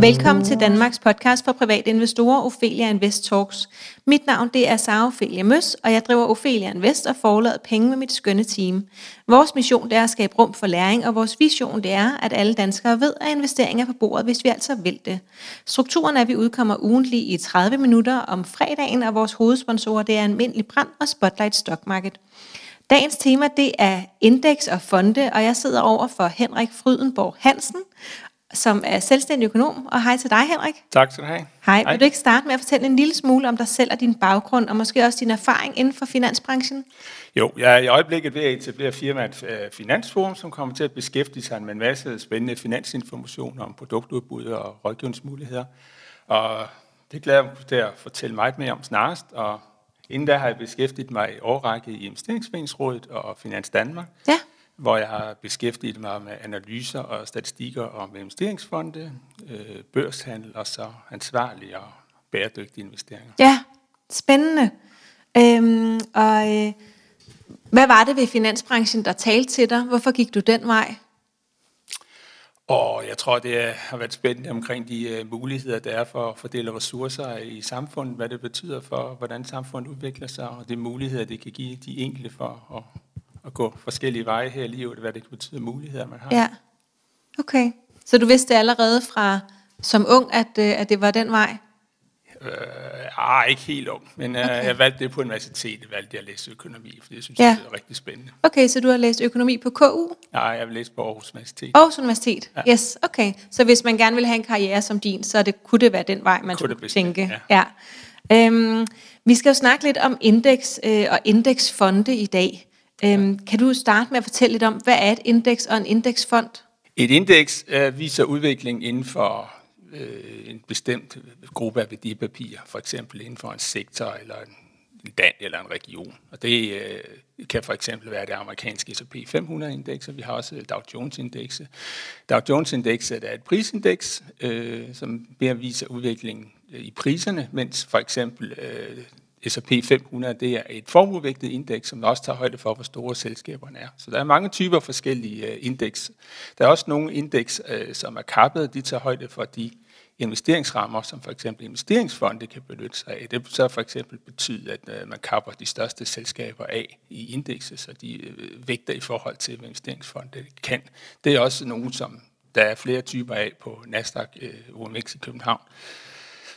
Velkommen til Danmarks podcast for private investorer, Ophelia Invest Talks. Mit navn det er Sara Ophelia Møs, og jeg driver Ophelia Invest og forlader penge med mit skønne team. Vores mission det er at skabe rum for læring, og vores vision det er, at alle danskere ved, at investeringer er på bordet, hvis vi altså vil det. Strukturen er, at vi udkommer ugentlig i 30 minutter om fredagen, og vores hovedsponsorer det er Almindelig Brand og Spotlight Stock Market. Dagens tema det er indeks og fonde, og jeg sidder over for Henrik Frydenborg Hansen, som er selvstændig økonom. Og hej til dig, Henrik. Tak skal du have. Hej. Vil du ikke starte med at fortælle en lille smule om dig selv og din baggrund, og måske også din erfaring inden for finansbranchen? Jo, jeg er i øjeblikket ved at etablere firmaet uh, Finansforum, som kommer til at beskæftige sig med en masse spændende finansinformation om produktudbud og rådgivningsmuligheder. Og det glæder jeg mig til at fortælle meget mere om snarest. Og inden da har jeg beskæftiget mig i årrække i Investeringsforeningsrådet og Finans Danmark. Ja hvor jeg har beskæftiget mig med analyser og statistikker om investeringsfonde, øh, børshandel og så ansvarlige og bæredygtige investeringer. Ja, spændende. Øhm, og øh, hvad var det ved finansbranchen, der talte til dig? Hvorfor gik du den vej? Og jeg tror, det har været spændende omkring de øh, muligheder, der er for at fordele ressourcer i samfundet, hvad det betyder for, hvordan samfundet udvikler sig, og de muligheder, det kan give de enkelte for at at gå forskellige veje her i livet, hvad det betyder muligheder, man har. Ja, okay. Så du vidste allerede fra som ung, at, øh, at det var den vej? Øh, ah, ikke helt ung, men øh, okay. jeg valgte det på universitetet, valgte jeg at læse økonomi, for det synes ja. jeg er rigtig spændende. Okay, så du har læst økonomi på KU? Nej, jeg har læst på Aarhus Universitet. Aarhus Universitet, ja. yes, okay. Så hvis man gerne vil have en karriere som din, så det, kunne det være den vej, man kunne skulle tænke? Ja. ja. Øhm, vi skal jo snakke lidt om indeks øh, og indeksfonde i dag. Øhm, kan du starte med at fortælle lidt om, hvad er et indeks og en indeksfond? Et indeks øh, viser udvikling inden for øh, en bestemt gruppe af værdipapirer, for eksempel inden for en sektor eller en land eller en region. Og det øh, kan for eksempel være det amerikanske S&P 500-indeks, og vi har også Dow Jones-indekset. Dow Jones-indekset er et prisindeks, øh, som mere viser udviklingen øh, i priserne, mens for eksempel øh, S&P 500, det er et formuevægtet indeks, som også tager højde for, hvor store selskaberne er. Så der er mange typer forskellige øh, indeks. Der er også nogle indeks, øh, som er kappet, de tager højde for de investeringsrammer, som for eksempel investeringsfonde kan benytte sig af. Det så for eksempel betyder, at øh, man kapper de største selskaber af i indekset, så de øh, vægter i forhold til, hvad investeringsfonde kan. Det er også nogle, som der er flere typer af på Nasdaq øh, OMX i København.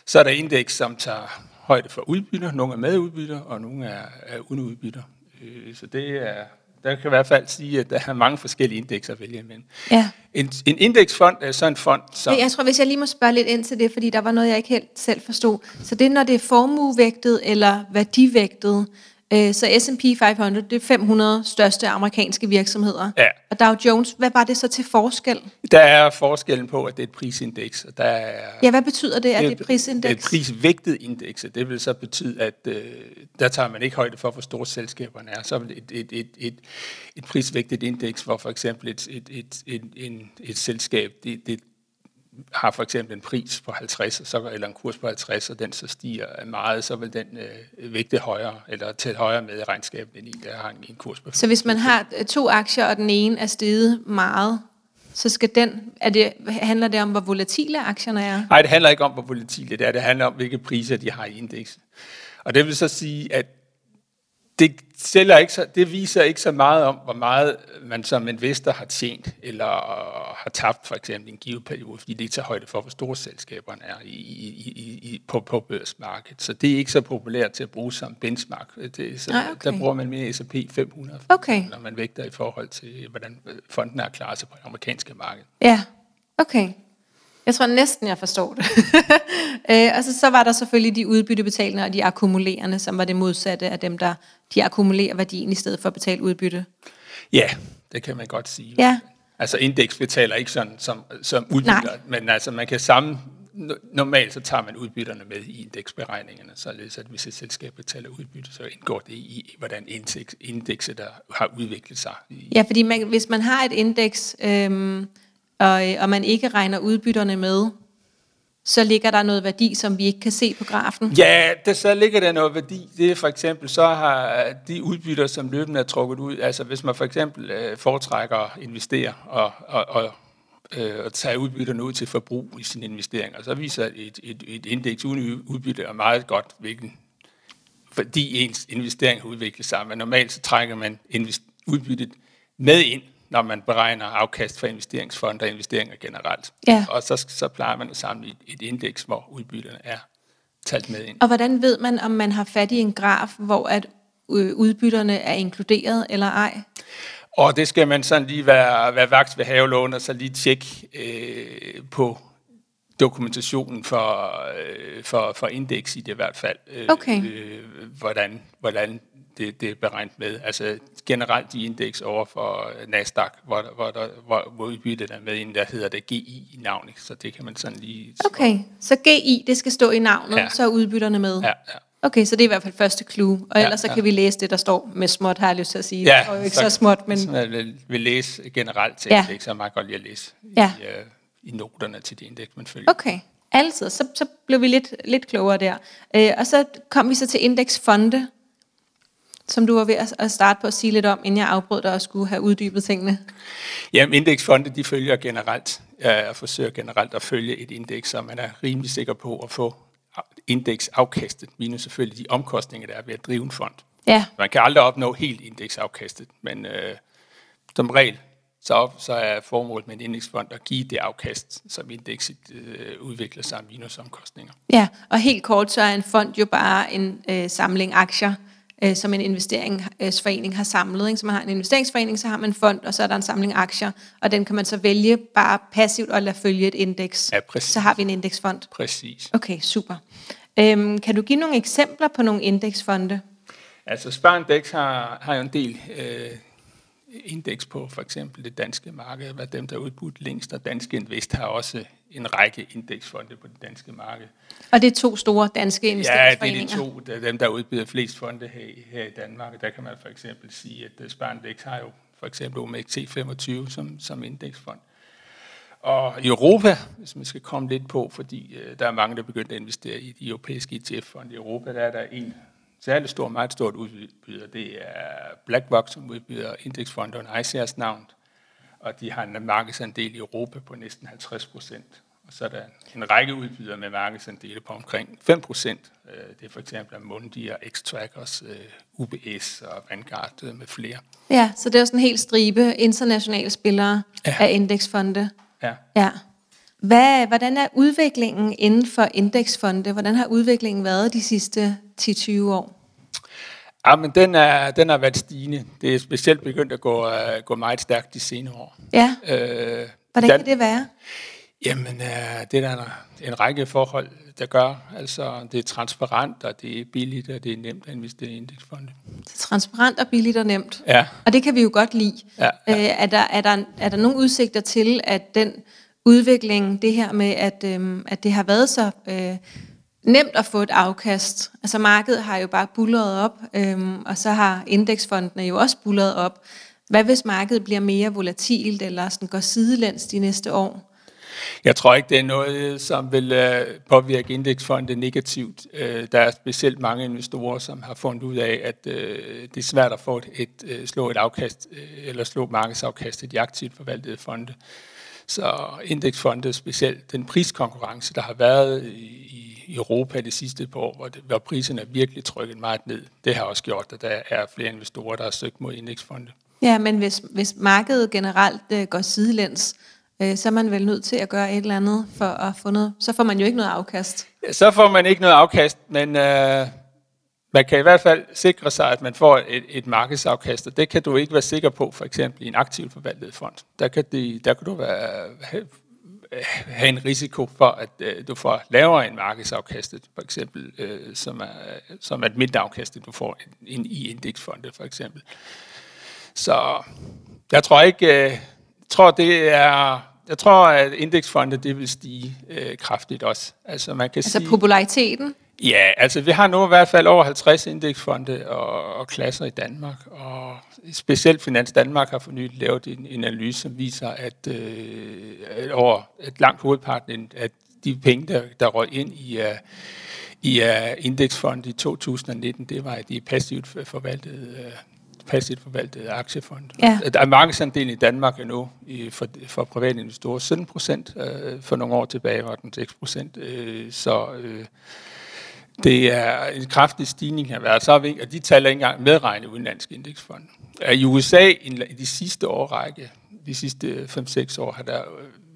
Så er der indeks, som tager højde for udbytter. Nogle er med udbytter, og nogle er, er uden udbytter. Så det er, der kan i hvert fald sige, at der er mange forskellige indekser at vælge imellem. Ja. En, en indeksfond er så en fond, som... Jeg tror, hvis jeg lige må spørge lidt ind til det, fordi der var noget, jeg ikke helt selv forstod. Så det er, når det er formuevægtet eller værdivægtet, så S&P 500, det er 500 største amerikanske virksomheder. Ja. Og Dow Jones, hvad var det så til forskel? Der er forskellen på, at det er et prisindeks. Og der er, ja, hvad betyder det, at det er et prisindeks? Det er et prisvægtet indeks, det vil så betyde, at øh, der tager man ikke højde for, hvor store selskaberne er. Så et, et, et, et, et prisvægtet indeks, hvor for eksempel et, et, et, et, et, et selskab, det, det har for eksempel en pris på 50, så, eller en kurs på 50, og den så stiger meget, så vil den øh, vægte højere, eller til højere med i regnskabet, end en, der har en, en kurs på Så hvis man har to aktier, og den ene er steget meget, så skal den, er det, handler det om, hvor volatile aktierne er? Nej, det handler ikke om, hvor volatile det er. Det handler om, hvilke priser de har i indekset. Og det vil så sige, at det, sælger ikke så, det viser ikke så meget om, hvor meget man som investor har tjent eller har tabt for eksempel i en givet periode, fordi det tager højde for, hvor store selskaberne er i, i, i, på, på børsmarkedet. Så det er ikke så populært til at bruge som benchmark. Det, så, ah, okay. Der bruger man mere S&P 500, okay. når man vægter i forhold til, hvordan fonden er klaret sig på det amerikanske marked. Ja, okay. Jeg tror næsten, jeg forstår det. øh, og så, så var der selvfølgelig de udbyttebetalende og de akkumulerende, som var det modsatte af dem, der de akkumulerer værdien i stedet for at betale udbytte. Ja, det kan man godt sige. Ja. Altså indeks betaler ikke sådan som, som udbytter, Nej. men altså man kan sammen, normalt så tager man udbytterne med i indeksberegningerne, således at hvis et selskab betaler udbytte, så indgår det i, hvordan indeks, indekset der har udviklet sig. Ja, fordi man, hvis man har et indeks, øhm, og, øh, og man ikke regner udbytterne med, så ligger der noget værdi, som vi ikke kan se på grafen. Ja, der, så ligger der noget værdi. Det er for eksempel, så har øh, de udbytter, som løbende er trukket ud, altså hvis man for eksempel øh, foretrækker at investere og, og, og øh, og tage udbytterne ud til forbrug i sine investeringer, så viser et, et, et indeks uden udbytte er meget godt, hvilken, fordi ens investering har udviklet sig. Men normalt så trækker man udbyttet med ind, når man beregner afkast for investeringsfonder og investeringer generelt. Ja. Og så, så plejer man at samle et, et indeks, hvor udbytterne er talt med ind. Og hvordan ved man, om man har fat i en graf, hvor at udbytterne er inkluderet eller ej? Og det skal man sådan lige være, være vagt ved havelån, og så lige tjekke øh, på dokumentationen for, øh, for, for indeks i det i hvert fald. Øh, okay. Øh, hvordan, hvordan det, det er beregnet med. Altså generelt i indeks over for Nasdaq, hvor, hvor, der, hvor, hvor udbyttet er med en, der hedder det GI i navnet, så det kan man sådan lige... Okay, så GI, det skal stå i navnet, ja. så er udbytterne med? Ja, ja. Okay, så det er i hvert fald første clue. Og ellers ja, så kan vi læse det, der står med småt, har jeg lyst til at sige. Ja, det er jo ikke så, så småt, men... Så vil, vil læse generelt til ja. indeks, så er meget godt lige at læse ja. i, uh, i noterne til det indeks, man følger. Okay, altid. Så, så blev vi lidt, lidt klogere der. Uh, og så kom vi så til indeksfonde, som du var ved at starte på at sige lidt om, inden jeg afbrød dig og skulle have uddybet tingene? Jamen, indeksfonde, de følger generelt, jeg forsøger generelt at følge et indeks, så man er rimelig sikker på at få indeksafkastet, minus selvfølgelig de omkostninger, der er ved at drive en fond. Ja. Man kan aldrig opnå helt indeksafkastet, men øh, som regel, så, så er formålet med en indeksfond at give det afkast, som indekset øh, udvikler sig minus omkostninger. Ja, og helt kort, så er en fond jo bare en øh, samling aktier, øh, som en investeringsforening har samlet. Ikke? Så man har en investeringsforening, så har man en fond, og så er der en samling aktier, og den kan man så vælge bare passivt at lade følge et indeks. Ja, præcis. Så har vi en indeksfond. Præcis. Okay, super. Øhm, kan du give nogle eksempler på nogle indeksfonde? Altså Sparindex har, har jo en del øh, indeks på for eksempel det danske marked, hvad dem, der er udbudt længst, og Danske Invest har også en række indeksfonde på det danske marked. Og det er to store danske investeringsforeninger? Ja, det er de to, der, dem, der udbyder flest fonde her, her i Danmark. Der kan man for eksempel sige, at Sparindex har jo for eksempel OMXT25 som, som indeksfond. Og i Europa, hvis man skal komme lidt på, fordi øh, der er mange, der er begyndt at investere i de europæiske ETF-fonde i Europa, der er der en særligt stor, meget stort udbyder. Det er BlackRock, som udbyder indeksfonde under ICR's navn, og de har en markedsandel i Europa på næsten 50 procent. Og så er der en række udbydere med markedsandele på omkring 5 procent. Øh, det er for eksempel Amundi og X-Trackers, øh, UBS og Vanguard med flere. Ja, så det er sådan en helt stribe internationale spillere ja. af indeksfonde. Ja. ja. Hvad, hvordan er udviklingen inden for indeksfonde? Hvordan har udviklingen været de sidste 10-20 år? Ja, men den er, den har været stigende. Det er specielt begyndt at gå, uh, gå meget stærkt de senere år. Ja. Øh, Hvordan den, kan det være? Jamen, uh, det er der en række forhold, der gør. Altså, det er transparent, og det er billigt, og det er nemt at investere i indeksfonde. Det er transparent og billigt og nemt. Ja. Og det kan vi jo godt lide. Ja, ja. Øh, er, der, er, der, er der nogle udsigter til, at den udvikling, det her med, at, øhm, at det har været så øh, nemt at få et afkast. Altså markedet har jo bare bullet op, øhm, og så har indeksfondene jo også bullet op. Hvad hvis markedet bliver mere volatilt, eller sådan går sidelæns de næste år? Jeg tror ikke, det er noget, som vil øh, påvirke indeksfonde negativt. Øh, der er specielt mange investorer, som har fundet ud af, at øh, det er svært at få et, et, øh, slå et afkast, øh, eller slå markedsafkastet i aktivt forvaltede fonde. Så indeksfonde, specielt den priskonkurrence, der har været i, i Europa de sidste par år, hvor, det, hvor priserne er virkelig trykket meget ned, det har også gjort, at der er flere investorer, der har søgt mod indeksfonde. Ja, men hvis, hvis markedet generelt øh, går sidelæns, øh, så er man vel nødt til at gøre et eller andet for at få noget. Så får man jo ikke noget afkast. Ja, så får man ikke noget afkast, men øh, man kan i hvert fald sikre sig, at man får et, et markedsafkast, og det kan du ikke være sikker på, for eksempel i en aktivt forvaltet fond. Der kan, de, der kan du være, have, have en risiko for, at uh, du får lavere end markedsafkastet, for eksempel, uh, som, er, som er et mindre afkast, du får ind i indeksfondet, for eksempel. Så jeg tror ikke, jeg tror det er, jeg tror, at indeksfondet det vil stige uh, kraftigt også. Altså, man kan altså sige, populariteten? Ja, altså vi har nu i hvert fald over 50 indeksfonde og, og klasser i Danmark, og specielt Finans Danmark har for nylig lavet en, en analyse, som viser, at, øh, at over et langt hovedparten af de penge, der, der røg ind i, uh, i uh, indeksfondet i 2019, det var de passivt forvaltede uh, passivt forvaltede aktiefonde. Ja. Der er markedsandelen i Danmark endnu i, for, for private investorer 17 procent. Øh, for nogle år tilbage var den 6 procent. Øh, så øh, det er en kraftig stigning her været. Så er vi, og de taler ikke engang medregnet udenlandske indeksfonde. I USA i de sidste årrække, de sidste 5-6 år, har der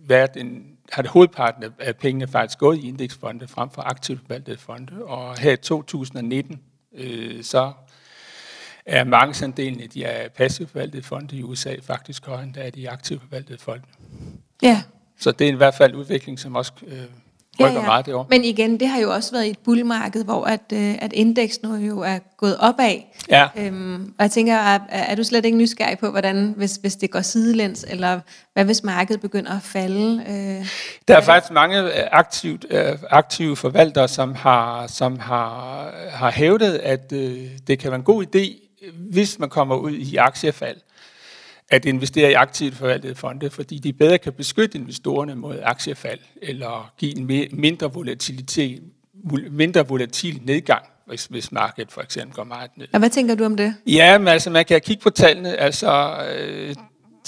været en har det hovedparten af pengene faktisk gået i indeksfonde frem for aktivt forvaltede fonde. Og her i 2019, øh, så er markedsandelen af de er passivt forvaltede fonde i USA faktisk højere end der er de aktivt forvaltede fonde. Ja. Så det er i hvert fald en udvikling, som også øh, ja, ja. meget derovre. Men igen, det har jo også været i et bullmarked, hvor at, øh, at indeks nu jo er gået opad. Ja. Øhm, og jeg tænker, er, er du slet ikke nysgerrig på, hvordan, hvis, hvis det går sidelæns, eller hvad hvis markedet begynder at falde? Øh, der er faktisk mange øh, aktivt, øh, aktive forvaltere, som har, som har, har hævdet, at øh, det kan være en god idé, hvis man kommer ud i aktiefald, at investere i aktivt forvaltede fonde, fordi de bedre kan beskytte investorerne mod aktiefald, eller give en mindre volatilitet, mindre volatil nedgang, hvis, hvis markedet for eksempel går meget ned. Og hvad tænker du om det? Ja, men altså man kan kigge på tallene. Altså, øh,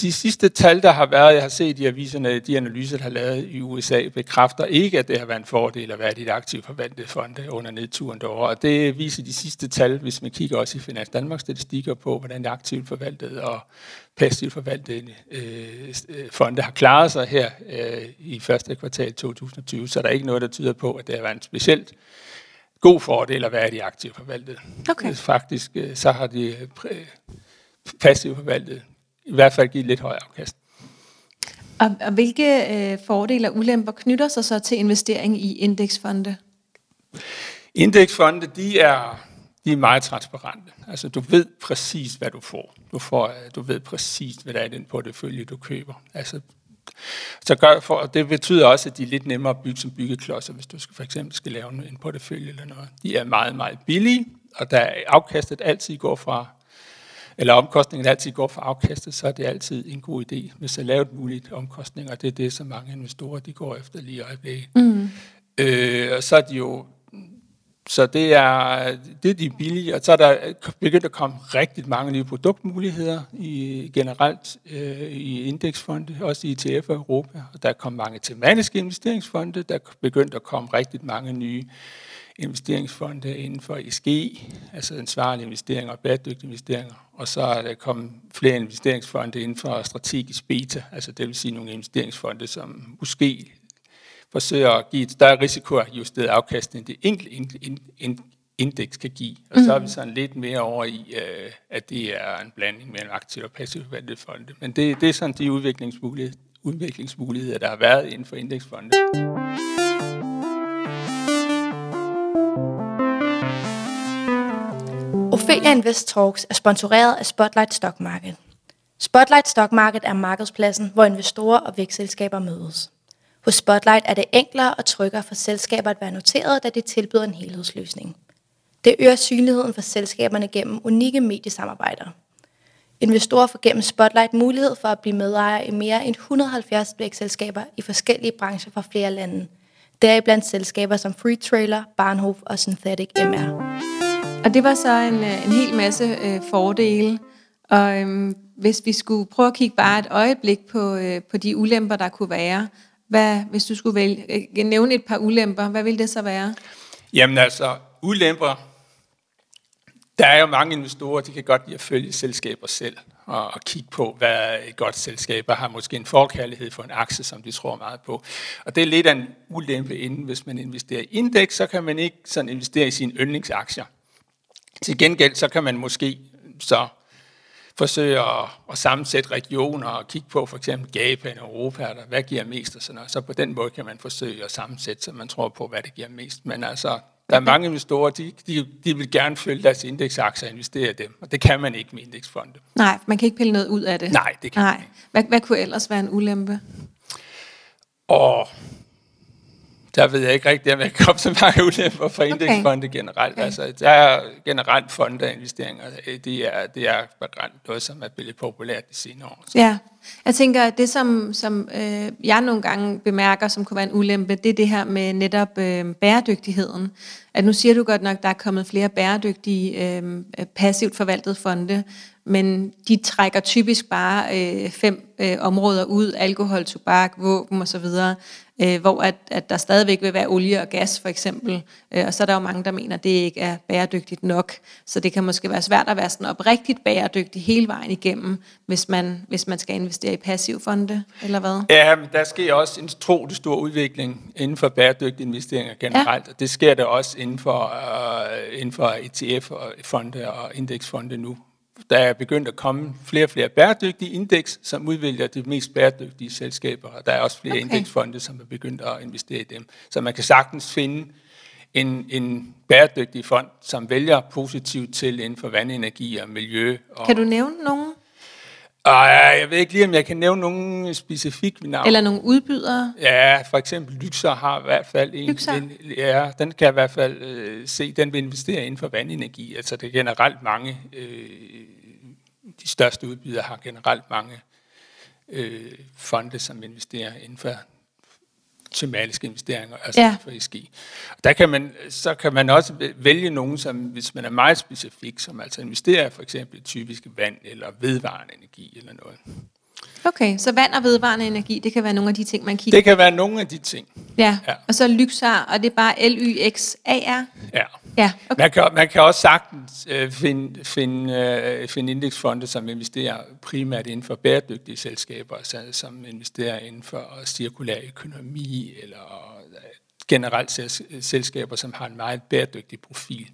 de sidste tal, der har været, jeg har set i aviserne, de analyser, der har lavet i USA, bekræfter ikke, at det har været en fordel at være i et aktivt forvaltet fonde under nedturen derovre. Og det viser de sidste tal, hvis man kigger også i Finans Danmarks statistikker på, hvordan det aktivt forvaltet og passivt forvaltede øh, fonde har klaret sig her øh, i første kvartal 2020. Så der er ikke noget, der tyder på, at det har været en specielt god fordel at være i de aktivt forvaltede. Okay. Faktisk øh, så har de øh, passivt forvaltet i hvert fald give lidt højere afkast. Og, og hvilke øh, fordele og ulemper knytter sig så til investering i indeksfonde? Indeksfonde, de er, de er meget transparente. Altså, du ved præcis, hvad du får. Du, får, du ved præcis, hvad der er i den portefølje, du køber. Altså, så gør for, og det betyder også, at de er lidt nemmere at bygge som byggeklodser, hvis du skal, for eksempel skal lave en portefølje eller noget. De er meget, meget billige, og der afkastet altid går fra eller omkostningen altid går for afkastet, så er det altid en god idé, hvis er lavet muligt omkostninger. Det er det, som mange investorer de går efter lige i øjeblikket. Mm. Øh, og så er de jo så det er, det er de billige, og så er der begyndt at komme rigtig mange nye produktmuligheder i, generelt øh, i indeksfonde, også i ETF og Europa. Og der er kommet mange tematiske investeringsfonde, der er begyndt at komme rigtig mange nye investeringsfonde inden for ESG, altså ansvarlige investeringer og bæredygtige investeringer. Og så er der kommet flere investeringsfonde inden for strategisk beta, altså det vil sige nogle investeringsfonde, som måske forsøger at give et større risikoajusteret afkast, end det enkelte indeks kan give. Og så er vi mhm. sådan lidt mere over i, øh, at det er en blanding mellem aktiv og passiv forvaltede fonde. Men det, det er sådan de udviklingsmuligheder, udviklingsmuligheder, der har været inden for indeksfonde. Ophelia Invest Talks er sponsoreret af Spotlight Stock Market. Spotlight Stock Market er markedspladsen, hvor investorer og vækstselskaber mødes. Hos Spotlight er det enklere og tryggere for selskaber at være noteret, da det tilbyder en helhedsløsning. Det øger synligheden for selskaberne gennem unikke mediesamarbejder. Investorer får gennem Spotlight mulighed for at blive medejer i mere end 170 vækstselskaber i forskellige brancher fra flere lande. Deriblandt selskaber som Free Trailer, Barnhof og Synthetic MR. Og det var så en, øh, en hel masse øh, fordele. Og øhm, hvis vi skulle prøve at kigge bare et øjeblik på, øh, på de ulemper, der kunne være, hvad, hvis du skulle vælge, øh, nævne et par ulemper, hvad ville det så være? Jamen altså, ulemper, der er jo mange investorer, de kan godt lide at følge selskaber selv og, og kigge på, hvad et godt selskab har måske en forkærlighed for en aktie, som de tror meget på. Og det er lidt af en ulempe inden, hvis man investerer i indeks, så kan man ikke sådan investere i sine yndlingsaktier. Til gengæld så kan man måske så forsøge at, at sammensætte regioner og kigge på for eksempel Japan og Europa, eller hvad giver mest og sådan noget. Så på den måde kan man forsøge at sammensætte, så man tror på, hvad det giver mest. Men altså, der er mange investorer, de, de, de vil gerne følge deres indeksaktier og investere i dem, og det kan man ikke med indeksfonde. Nej, man kan ikke pille noget ud af det. Nej, det kan Nej. man ikke. Hvad, hvad kunne ellers være en ulempe? Og Der ved jeg ikke rigtigt, om jeg kan komme så mange ulemper for indeksfonde okay. generelt. Okay. Altså, der er generelt fondeinvesteringer. Det er, det er noget, som er blevet populært de senere år. Så. Ja, jeg tænker, at det, som, som øh, jeg nogle gange bemærker, som kunne være en ulempe, det er det her med netop øh, bæredygtigheden. At nu siger du godt nok, at der er kommet flere bæredygtige, øh, passivt forvaltede fonde, men de trækker typisk bare øh, fem øh, områder ud, alkohol, tobak, våben osv., øh, hvor at, at der stadigvæk vil være olie og gas for eksempel, øh, og så er der jo mange, der mener, at det ikke er bæredygtigt nok, så det kan måske være svært at være sådan oprigtigt bæredygtig hele vejen igennem, hvis man, hvis man skal investere i passivfonde, eller hvad? Ja, men der sker også en trolig stor udvikling inden for bæredygtige investeringer generelt, ja. og det sker der også inden for, uh, inden for ETF-fonde og indeksfonde nu, der er begyndt at komme flere og flere bæredygtige indeks, som udvælger de mest bæredygtige selskaber, og der er også flere okay. indeksfonde, som er begyndt at investere i dem. Så man kan sagtens finde en, en bæredygtig fond, som vælger positivt til inden for vandenergi og miljø. Og kan du nævne nogen? Og jeg ved ikke lige, om jeg kan nævne nogen specifik navn. Eller nogle udbydere? Ja, for eksempel Lyxer har i hvert fald en. en ja, den kan jeg i hvert fald øh, se, den vil investere inden for vandenergi. Altså det er generelt mange, øh, de største udbydere har generelt mange øh, fonde, som investerer inden for tematiske investeringer, altså ja. for ESG. Der kan man, så kan man også vælge nogen, som, hvis man er meget specifik, som altså investerer for eksempel i typisk vand eller vedvarende energi eller noget. Okay, så vand og vedvarende energi, det kan være nogle af de ting, man kigger Det kan være nogle af de ting. Ja, ja. og så Lyxar, og det er bare L-Y-X-A-R? Ja. Ja okay. man, kan, man kan også sagtens øh, finde, finde, øh, finde indeksfonde, som investerer primært inden for bæredygtige selskaber, altså, som investerer inden for cirkulær økonomi, eller øh, generelt selskaber, som har en meget bæredygtig profil.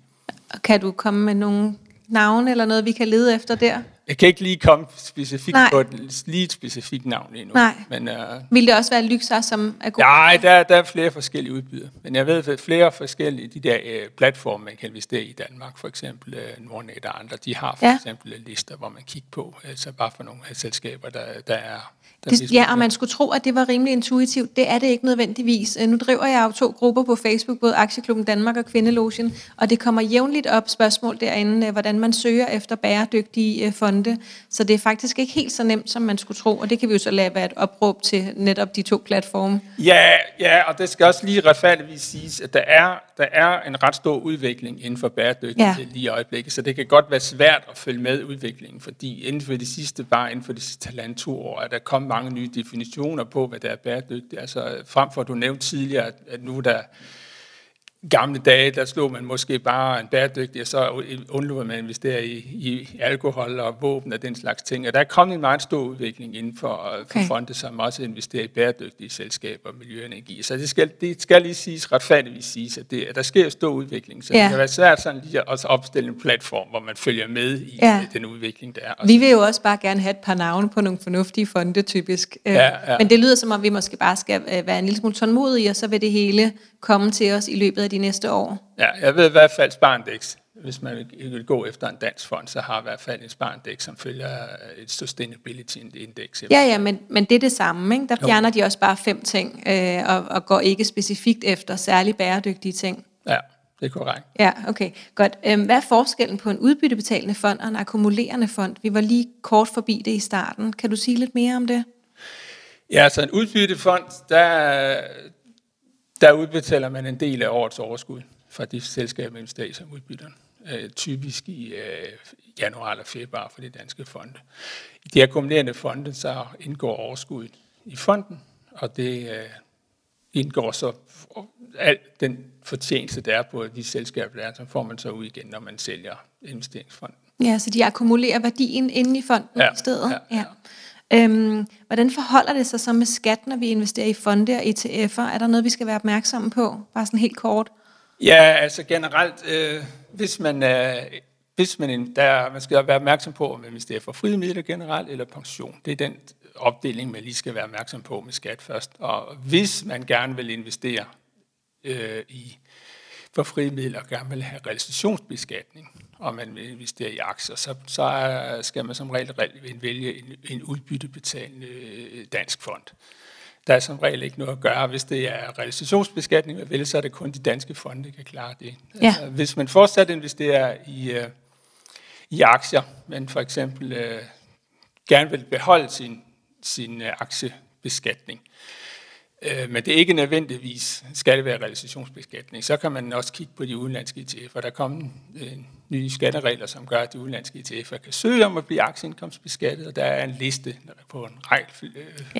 Og kan du komme med nogle navne eller noget, vi kan lede efter der? Jeg kan ikke lige komme specifikt Nej. på et, lige et specifikt navn endnu. Nej. Men, uh, Vil det også være Lyxer, som er god? Nej, der, der er flere forskellige udbydere. Men jeg ved, at flere forskellige de der uh, platforme, man kan investere i Danmark, for eksempel uh, Nordnet og andre, de har for ja. eksempel lister, hvor man kigger på, altså bare for nogle af selskaber, der, der er det, ja, og man skulle tro, at det var rimelig intuitivt. Det er det ikke nødvendigvis. Nu driver jeg jo to grupper på Facebook, både Aktieklubben Danmark og Kvindelogen, og det kommer jævnligt op spørgsmål derinde, hvordan man søger efter bæredygtige fonde. Så det er faktisk ikke helt så nemt, som man skulle tro, og det kan vi jo så lade være et opråb til netop de to platforme. Ja, ja og det skal også lige retfærdigvis siges, at der er, der er en ret stor udvikling inden for bæredygtighed ja. lige i øjeblikket, så det kan godt være svært at følge med udviklingen, fordi inden for de sidste, bare inden for de sidste halvandet to år, er der kommet mange nye definitioner på, hvad der er bæredygtigt. Altså frem for at du nævnte tidligere, at nu der gamle dage, der slog man måske bare en bæredygtig, og så undlod man at investere i, i alkohol og våben og den slags ting. Og der er kommet en meget stor udvikling inden for, okay. for fonde, som også investerer i bæredygtige selskaber og miljøenergi. Så det skal, det skal lige siges, retfærdigvis siges, at, det, at der sker stor udvikling. Så ja. det kan være svært sådan lige at også opstille en platform, hvor man følger med i ja. den udvikling, der er. Vi vil jo også bare gerne have et par navne på nogle fornuftige fonde, typisk. Øh, ja, ja. Men det lyder som om, vi måske bare skal øh, være en lille smule tålmodige, og så vil det hele komme til os i løbet af de næste år? Ja, jeg ved i hvert fald Sparndex. Hvis man vil gå efter en dansk fond, så har i hvert fald en Sparndex, som følger et Sustainability Index. Ja, ja, men, men det er det samme. Ikke? Der fjerner jo. de også bare fem ting, øh, og, og går ikke specifikt efter særlig bæredygtige ting. Ja, det er korrekt. Ja, okay. Godt. Øhm, hvad er forskellen på en udbyttebetalende fond og en akkumulerende fond? Vi var lige kort forbi det i starten. Kan du sige lidt mere om det? Ja, så en udbyttefond, der, der udbetaler man en del af årets overskud fra de selskaber, man investerer som udbytter. Øh, typisk i øh, januar eller februar for de danske fonde. I de akkumulerende fonde, så indgår overskuddet i fonden, og det øh, indgår så alt den fortjeneste, der er på de selskaber, der er, så får man så ud igen, når man sælger investeringsfonden. Ja, så de akkumulerer værdien inde i fonden ja, i stedet? Ja, ja. ja. Øhm, hvordan forholder det sig så med skat, når vi investerer i fonde og ETF'er? Er der noget, vi skal være opmærksomme på? Bare sådan helt kort. Ja, altså generelt, øh, hvis man øh, hvis man, der, man skal være opmærksom på, om man investerer for frie midler generelt eller pension. Det er den opdeling, man lige skal være opmærksom på med skat først. Og hvis man gerne vil investere øh, i for frie midler, gerne vil have realisationsbeskatning, og man vil investere i aktier, så, så skal man som regel vælge en, en udbyttebetalende øh, dansk fond. der er som regel ikke noget at gøre. Hvis det er realisationsbeskatning, vel, så er det kun de danske fonde, der kan klare det. Ja. Altså, hvis man fortsat investerer i, øh, i aktier, men for eksempel øh, gerne vil beholde sin, sin øh, aktiebeskatning, øh, men det er ikke nødvendigvis skal det være realisationsbeskatning, så kan man også kigge på de udenlandske ETF'er. Der er kommet øh, nye skatteregler, som gør, at de udenlandske ETF'er kan søge om at blive aktieindkomstbeskattet, og der er en liste på en række øh,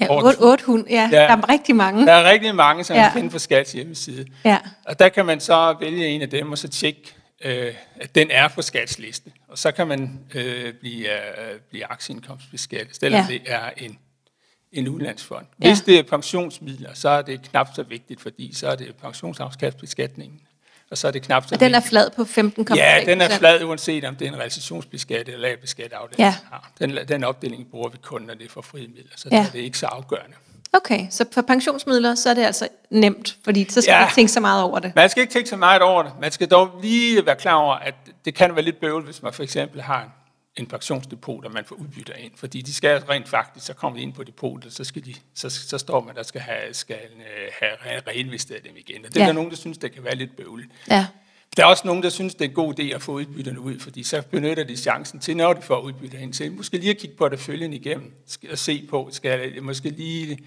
Ja, over 8, 800, ja, Ja. der er rigtig mange. der er rigtig mange, som Ja. ja. kan finde på Skats hjemmeside. Ja. Og der kan man så vælge en af dem, og så tjekke, øh, at den er på Skats liste. Og så kan man øh, blive, øh, blive aktieindkomstbeskattet, selvom ja. det er en, en udlandsfond. Ja. Hvis det er pensionsmidler, så er det knap så vigtigt, fordi så er det pensionsafkastbeskatningen. Og så er det knap så Og den er vigtigt. flad på 15,3 Ja, den er flad, uanset om det er en realisationsbeskattet eller lavbeskattet afdeling. Ja. Den, den opdeling bruger vi kun, når det er for frie midler, så Ja. ja. det er ikke så afgørende. Okay, så for pensionsmidler, så er det altså nemt, fordi så skal ja. Ja. man ikke tænke så meget over det. Man skal ikke tænke så meget over det. Man skal dog lige være klar over, at det kan være lidt bøvl, hvis man for eksempel har en, en pensionsdepot, og man får udbytter ind. Fordi de skal rent faktisk, så kommer de ind på depotet, så, skal de, så, så står man, der skal have, skal, øh, have re- reinvesteret dem igen. Og det er Ja. der nogen, der synes, det kan være lidt bøvligt. Ja. Der er også nogen, der synes, det er en god idé at få udbytterne ud, fordi så benytter de chancen til, når de får udbytter ind til, måske lige at kigge på det følgende igennem, og se på, skal jeg måske lige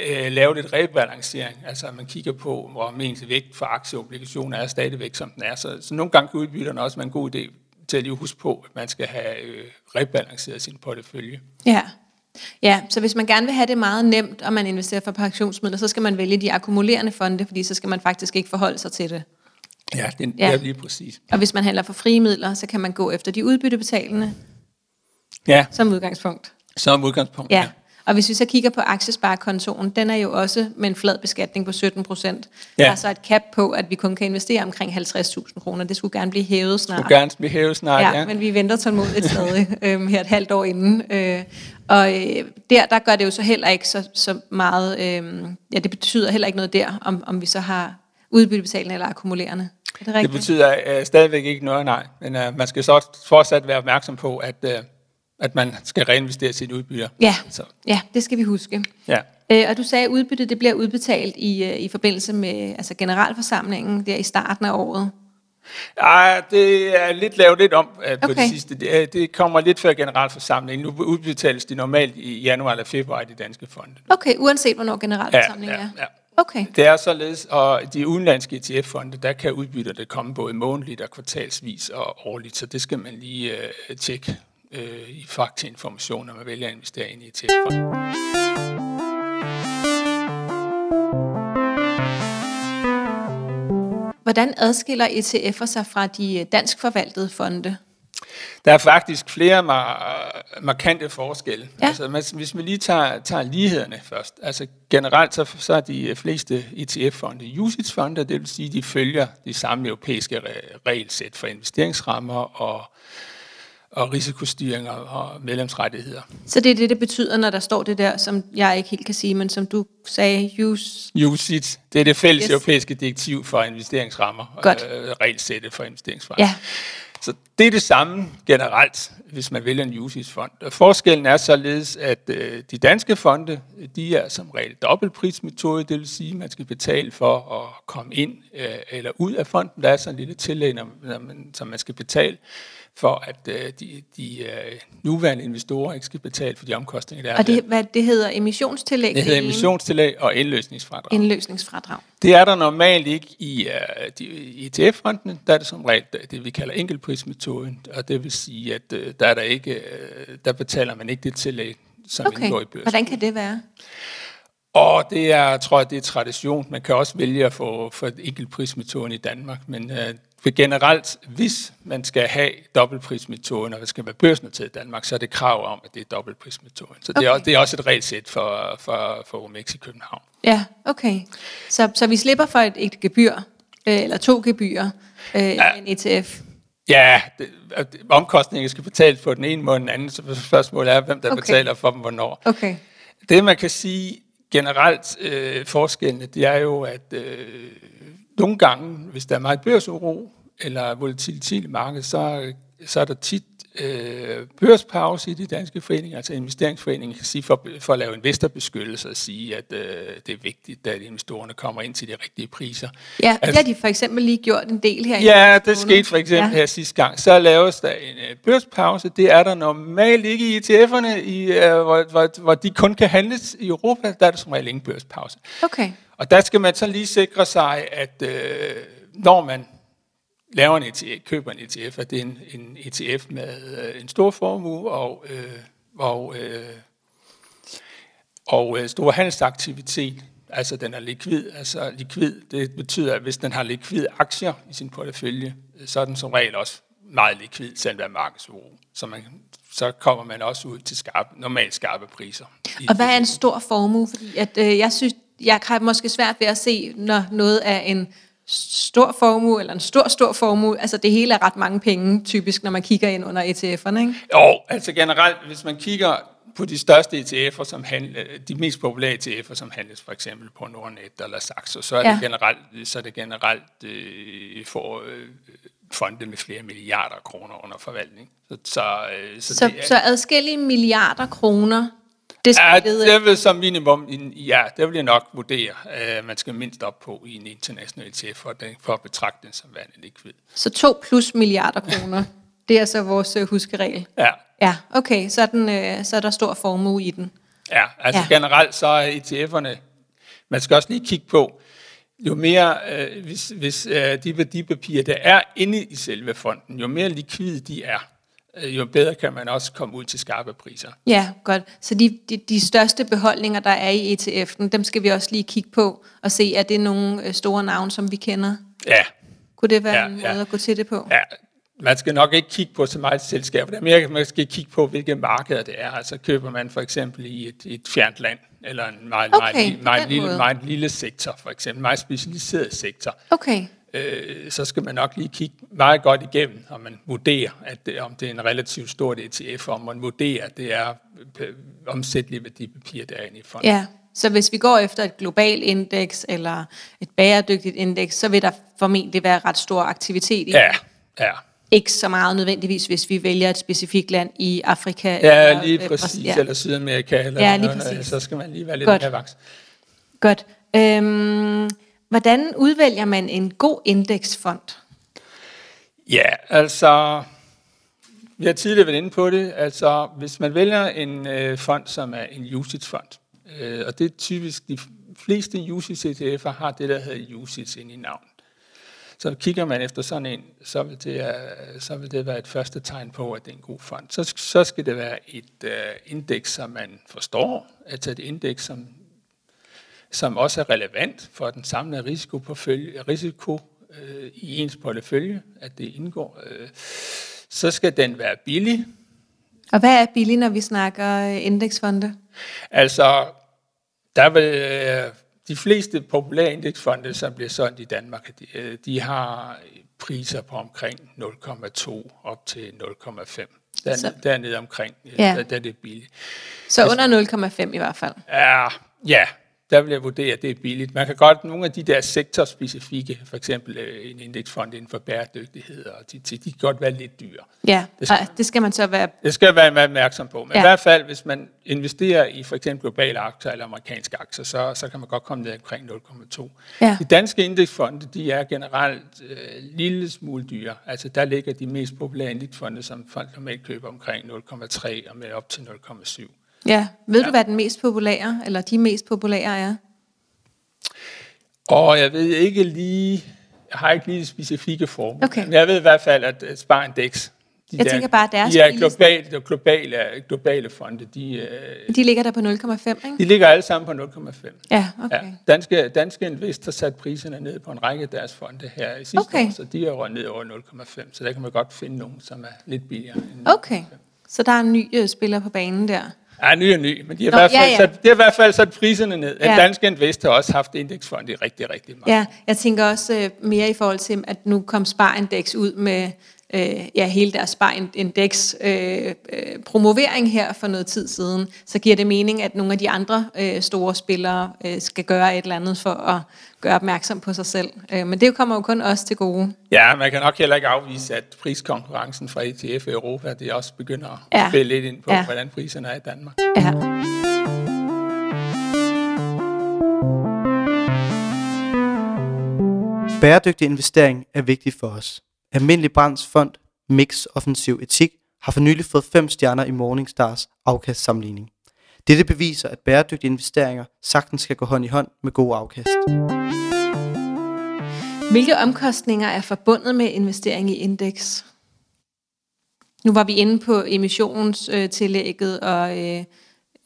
øh, lave lidt rebalancering, altså man kigger på, hvor ens vægt for aktieobligationer er stadigvæk, som den er. Så, så nogle gange kan udbytterne også være en god idé til at lige huske på, at man skal have øh, rebalanceret sin portefølje. Ja. Ja, så hvis man gerne vil have det meget nemt, og man investerer for pensionsmidler, så skal man vælge de akkumulerende fonde, fordi så skal man faktisk ikke forholde sig til det. Ja, det, Ja. ja. er lige præcis. Og hvis man handler for frie midler, så kan man gå efter de udbyttebetalende Ja, som udgangspunkt. som udgangspunkt. Ja. Og hvis vi så kigger på aktiesparekontoen, den er jo også med en flad beskatning på 17 procent. Ja. Der er så et cap på, at vi kun kan investere omkring 50.000 kroner. Det skulle gerne blive hævet snart. Skulle gerne blive hævet snart, Ja, ja. men vi venter tålmodigt stadig øhm, her et halvt år inden. Øh, og øh, der, der gør det jo så heller ikke så, så meget, øh, ja det betyder heller ikke noget der, om, om vi så har udbyttebetalende eller akkumulerende. Er det Det rigtigt? betyder uh, stadigvæk ikke noget, nej. Men uh, man skal så fortsat være opmærksom på, at, uh, at man skal reinvestere sit udbytter. Ja, Så, ja, det skal vi huske. ja. Øh, og du sagde, at udbyttet det bliver udbetalt i, øh, i forbindelse med altså generalforsamlingen der i starten af året. Ej, det er lidt lavet lidt om uh, på Okay. det sidste. Det, er- det kommer lidt før generalforsamlingen. Nu udbetales de normalt i januar eller februar i de danske fonde. Okay, uanset hvornår generalforsamlingen Ja, ja, er. ja. Okay, Det er således, og de udenlandske ETF-fonde, der kan udbytterne komme både månedligt og kvartalsvis og årligt, så det skal man lige uh, tjekke uh, i faktainformation, når man vælger at investere ind i ETF-fonde. hvordan adskiller ETF'er sig fra de øh, dansk forvaltede fonde? Der er faktisk flere mar- markante forskelle. Ja. Altså, hvis- vi lige tager, tager lighederne først. Altså generelt så, så er de fleste ETF-fonde UCITS-fonde, det vil sige, de følger de samme europæiske re- regelsæt for investeringsrammer og, og risikostyring og, og medlemsrettigheder. Så det er det, det betyder, når der står det der, som jeg ikke helt kan sige, men som du sagde, use. UCITS, det er det fælles Yes. europæiske direktiv for investeringsrammer, Godt. Øh, regelsættet for investeringsrammer. Ja, Så det er det samme generelt, hvis man vælger en UCITS-fond. Og forskellen er således, at øh, de danske fonde, de er som regel dobbeltprismetode, det vil sige, at man skal betale for at komme ind øh, eller ud af fonden. Der er sådan en lille tillæg, når man, som man skal betale for, at øh, de, de øh, nuværende investorer ikke skal betale for de omkostninger, der er. og det, hvad det hedder emissionstillæg. det hedder emissionstillæg og indløsningsfradrag. Indløsningsfradrag. Det er der normalt ikke i, uh, de, i ETF-fondene. Der er det som regel det, vi kalder enkeltprismetoden, og det vil sige, at uh, der, er der, ikke, uh, der betaler man ikke det tillæg, som okay. Indgår i børsen. hvordan kan det være? Og det er, tror jeg, det er tradition. Man kan også vælge at få for enkeltprismetoden i Danmark, men uh, generelt, hvis man skal have dobbeltprismetoden, og det skal være børsnoteret i Danmark, så er det krav om, at det er dobbeltprismetoden. Så det, er, Okay. også- det er også et regelsæt for, for, for OMX i København. Ja, okay. Så, så vi slipper for et, et gebyr, øh, eller to gebyrer, øh, ja. en ETF. Ja, det, omkostninger skal betales på den ene måde, den anden, så spørgsmålet er, hvem der Okay. okay. betaler for dem, hvornår. Okay. Det, man kan sige generelt, øh, forskellene, det er jo, at øh, nogle gange, hvis der er meget børsuro eller volatilitet i markedet, så, så er der tit øh, børspause i de danske foreninger, altså investeringsforeningen, kan sige for, for at lave investorbeskyttelse og sige, at øh, det er vigtigt, at investorerne kommer ind til de rigtige priser. Ja, det altså, har de for eksempel lige gjort en del her. i Ja, det måned. skete for eksempel Ja. her sidste gang. Så laves der en øh, børspause. Det er der normalt ikke i ETF'erne, i, øh, hvor, hvor, hvor de kun kan handles i Europa. Der er der som regel ingen børspause. Okay. Og der skal man så lige sikre sig, at øh, når man laver en ETF, køber en ETF, at det er en, en ETF med øh, en stor formue og, øh, og, øh, og øh, stor handelsaktivitet. Altså den er likvid. Altså likvid, det betyder, at hvis den har likvide aktier i sin portefølje, så er den som regel også meget likvid, selv ved markedsuro. Så, man, så kommer man også ud til skarpe, normalt skarpe priser. Og hvad er en stor formue? Fordi at, øh, jeg synes, jeg har måske svært ved at se, når noget er en stor formue, eller en stor, stor formue. Altså det hele er ret mange penge, typisk, når man kigger ind under ETF'erne, ikke? Jo, altså generelt, hvis man kigger på de største ETF'er, som handler, de mest populære ETF'er, som handles for eksempel på Nordnet eller Saxo, så er Ja. det generelt, så er det generelt øh, for øh, fonde med flere milliarder kroner under forvaltning. Så, så, øh, så, Så, det er, så adskillige milliarder kroner, det skal ja, det vil som minimum, ja, det vil jeg nok vurdere, at man skal mindst op på i en international ETF, for, den, for at betragte den som værende likvid. Så to plus milliarder kroner, det er så vores øh, huskeregel. Ja, Ja, okay, så er, den, øh, så er der stor formue i den. Ja, altså Ja. generelt så er ETF'erne, man skal også lige kigge på, jo mere, øh, hvis, hvis øh, de værdipapirer, der er inde i selve fonden, jo mere likvide de er, jo bedre kan man også komme ud til skarpe priser. Ja, godt. Så de, de, de største beholdninger, der er i ETF'en, dem skal vi også lige kigge på og se, er det nogle øh, store navne, som vi kender? Ja, Kunne det være Ja, en ja. måde at gå til det på? ja, man skal nok ikke kigge på så meget selskaber, det er mere, man skal kigge på, hvilke markeder det er. Altså køber man for eksempel i et, et fjernt land, eller en meget, Okay, meget, meget, lille, måde. meget lille sektor, for eksempel, meget specialiseret sektor. Okay, øh, så skal man nok lige kigge meget godt igennem, om man vurderer, at det, om det er en relativt stort ETF, om man vurderer, at det er øh, omsættelige værdipapir, der er inde i fonden. ja. Så hvis vi går efter et globalt indeks eller et bæredygtigt indeks, så vil der formentlig være ret stor aktivitet i Ja, ja. Ikke så meget nødvendigvis, hvis vi vælger et specifikt land i Afrika. Ja, eller, lige øh, præcis, Brasil- eller Sydamerika, eller Ja, lige noget, noget, så skal man lige være lidt Godt. mere vaks. Godt. Øhm, hvordan udvælger man en god indeksfond? Ja, altså, vi har tidligere været inde på det, altså hvis man vælger en øh, fond, som er en UCITS-fond, øh, og det er typisk, de fleste UCITS-ETF'er har det, der hedder UCITS ind i navnet. Så kigger man efter sådan en, så vil det, øh, så vil det være et første tegn på, at det er en god fond. Så, så skal det være et øh, indeks, som man forstår, altså et indeks, som, som også er relevant for den samlede risiko, på følge, risiko øh, i ens portefølje, at det indgår. Øh, så skal den være billig, Og hvad er billigt, når vi snakker øh, indeksfonde? Altså, der vil øh, de fleste populære indeksfonde, som bliver solgt i Danmark, de, øh, de har priser på omkring 0,2 op til 0,5. Der, Så- dernede omkring, Ja. der, der er det billigt. Så under 0,5 i hvert fald. Ja, ja, der vil jeg vurdere, at det er billigt. Man kan godt, nogle af de der sektorspecifikke, for eksempel øh, en indeksfond inden for bæredygtighed, og de, de, de kan godt være lidt dyre. Ja, Det skal- det skal man så være... Det skal jeg være opmærksom på. Men ja. i hvert fald, hvis man investerer i for eksempel globale aktier eller amerikanske aktier, så, så kan man godt komme ned omkring 0,2. Ja. De danske indeksfonde, de er generelt øh, lille smule dyre. Altså der ligger de mest populære indeksfonde, som folk normalt køber omkring 0,3 og med op til 0,7. Ja, ved ja. du, hvad den mest populære, eller de mest populære er? Og jeg ved ikke lige, jeg har ikke lige de specifikke former, Okay. men jeg ved i hvert fald, at øh, Sparindex, de Jeg tænker bare, deres de er globale, de globale, globale fonde, de, øh, De ligger der på 0,5, ikke? de ligger alle sammen på 0,5. Ja, okay. Ja, danske, danske Invest har sat priserne ned på en række af deres fonde her i sidste Okay. år, så de er røget ned over 0,5, så der kan man godt finde nogen, som er lidt billigere. End Okay, så der er en ny øh, spiller på banen der. Ja, ny og ny, men de har, Nå, i hvert fald ja, ja. Sat, de har i hvert fald sat priserne ned. Ja. Danske Invest har også haft indeksfond i rigtig, rigtig mange Ja, jeg tænker også øh, mere i forhold til, at nu kom Sparindex ud med øh, ja, hele deres spar-indeks øh, øh, promovering her for noget tid siden, så giver det mening, at nogle af de andre øh, store spillere øh, skal gøre et eller andet for at gøre opmærksom på sig selv. Øh, men det kommer jo kun os til gode. Ja, man kan nok heller ikke afvise, at priskonkurrencen fra ETF i Europa, det også begynder at Ja. spille lidt ind på, Ja. hvordan priserne er i Danmark. Ja. Bæredygtig investering er vigtig for os. Almindelig Brands Fond Mix Offensiv Etik har for nylig fået 5 stjerner i Morningstars afkastsammenligning. Dette beviser, at bæredygtige investeringer sagtens skal gå hånd i hånd med god afkast. Hvilke omkostninger er forbundet med investering i indeks? Nu var vi inde på emissionstillægget og øh,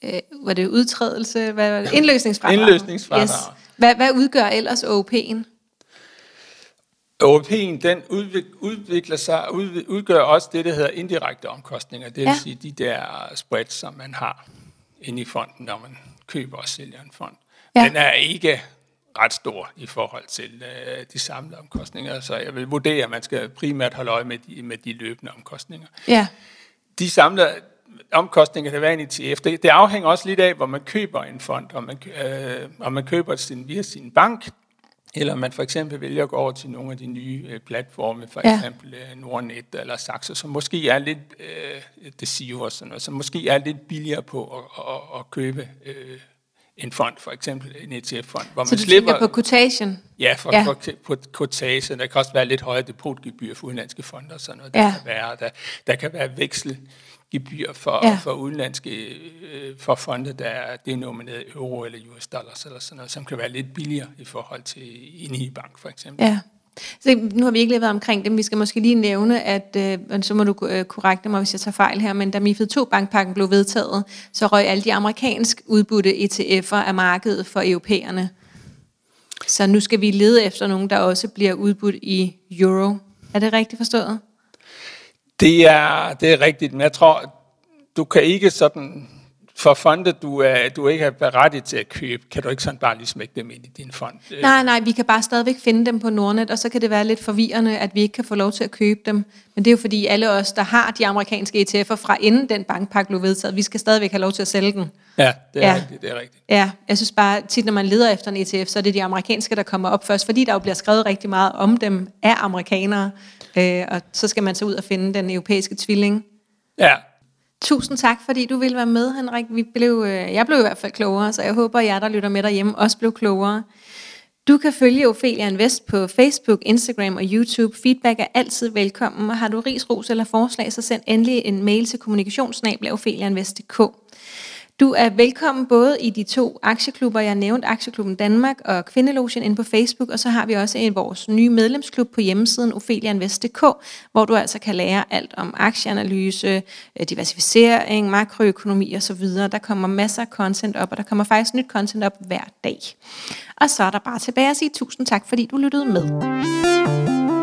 øh, var det udtrædelse? Hvad var det? Indløsningsfradrag. Indløsningsfradrag. Yes. Hvad, hvad udgør ellers OP'en? Europæen, den udvik- udvikler sig, udgør også det, der hedder indirekte omkostninger. Det vil Ja. sige de der spreads, som man har inde i fonden, når man køber og sælger en fond. Ja. Den er ikke ret stor i forhold til øh, de samlede omkostninger, så jeg vil vurdere, at man skal primært holde øje med de, med de løbende omkostninger. Ja. De samlede omkostninger, der er en ETF, det, det afhænger også lidt af, hvor man køber en fond, om man, øh, om man køber den via sin bank, eller man for eksempel vælger at gå over til nogle af de nye øh, platforme, for Ja. eksempel øh, Nordnet eller Saxo, som måske er lidt, øh, Desio og sådan noget, som måske er lidt billigere på at, at, at købe øh, en fond, for eksempel en ETF-fond, hvor Så man du slipper... på quotation? Ja, for, Ja. for, på quotation. Der kan også være lidt højere depotgebyr for udenlandske fonder og sådan noget. Der, Ja. kan, være, der, der kan være vekselgebyr for, Ja. for udenlandske øh, for fonde, der er denomineret i euro eller US dollars eller sådan noget, som kan være lidt billigere i forhold til en i-bank for eksempel. Ja. Så nu har vi ikke lige været omkring det, men vi skal måske lige nævne, at øh, så må du øh, korrekte mig, hvis jeg tager fejl her, men da MIFID 2-bankpakken blev vedtaget, så røg alle de amerikansk udbudte ETF'er af markedet for europæerne. Så nu skal vi lede efter nogen, der også bliver udbudt i euro. Er det rigtigt forstået? Det er, det er rigtigt, men jeg tror, du kan ikke sådan, for fonde, du, er, du ikke er berettiget til at købe, kan du ikke sådan bare lige smække dem ind i din fond. Øh, Nej, nej, vi kan bare stadigvæk finde dem på Nordnet, og så kan det være lidt forvirrende, at vi ikke kan få lov til at købe dem. Men det er jo fordi alle os, der har de amerikanske ETF'er fra inden den bankpakke blev vedtaget, vi skal stadigvæk have lov til at sælge den. Ja, det er Ja. ja. rigtigt, det er rigtigt. Ja, jeg synes bare, tit når man leder efter en ETF, så er det de amerikanske, der kommer op først, fordi der jo bliver skrevet rigtig meget om dem af amerikanere, øh, og så skal man så ud og finde den europæiske tvilling. Ja, Tusind tak, fordi du ville være med, Henrik. Vi blev, øh, jeg blev i hvert fald klogere, så jeg håber, at jer, der lytter med derhjemme, også blev klogere. Du kan følge Ophelia Invest på Facebook, Instagram og YouTube. Feedback er altid velkommen, og har du ris, ros eller forslag, så send endelig en mail til kommunikationsnabel.opheliainvest.dk. Du er velkommen både i de to aktieklubber, jeg nævnte, Aktieklubben Danmark og Kvindelogen inde på Facebook, og så har vi også en vores nye medlemsklub på hjemmesiden ofelianvest.dk, hvor du altså kan lære alt om aktieanalyse, øh, diversificering, makroøkonomi osv. Der kommer masser af content op, og der kommer faktisk nyt content op hver dag. Og så er der bare tilbage at sige tusind tak, fordi du lyttede med.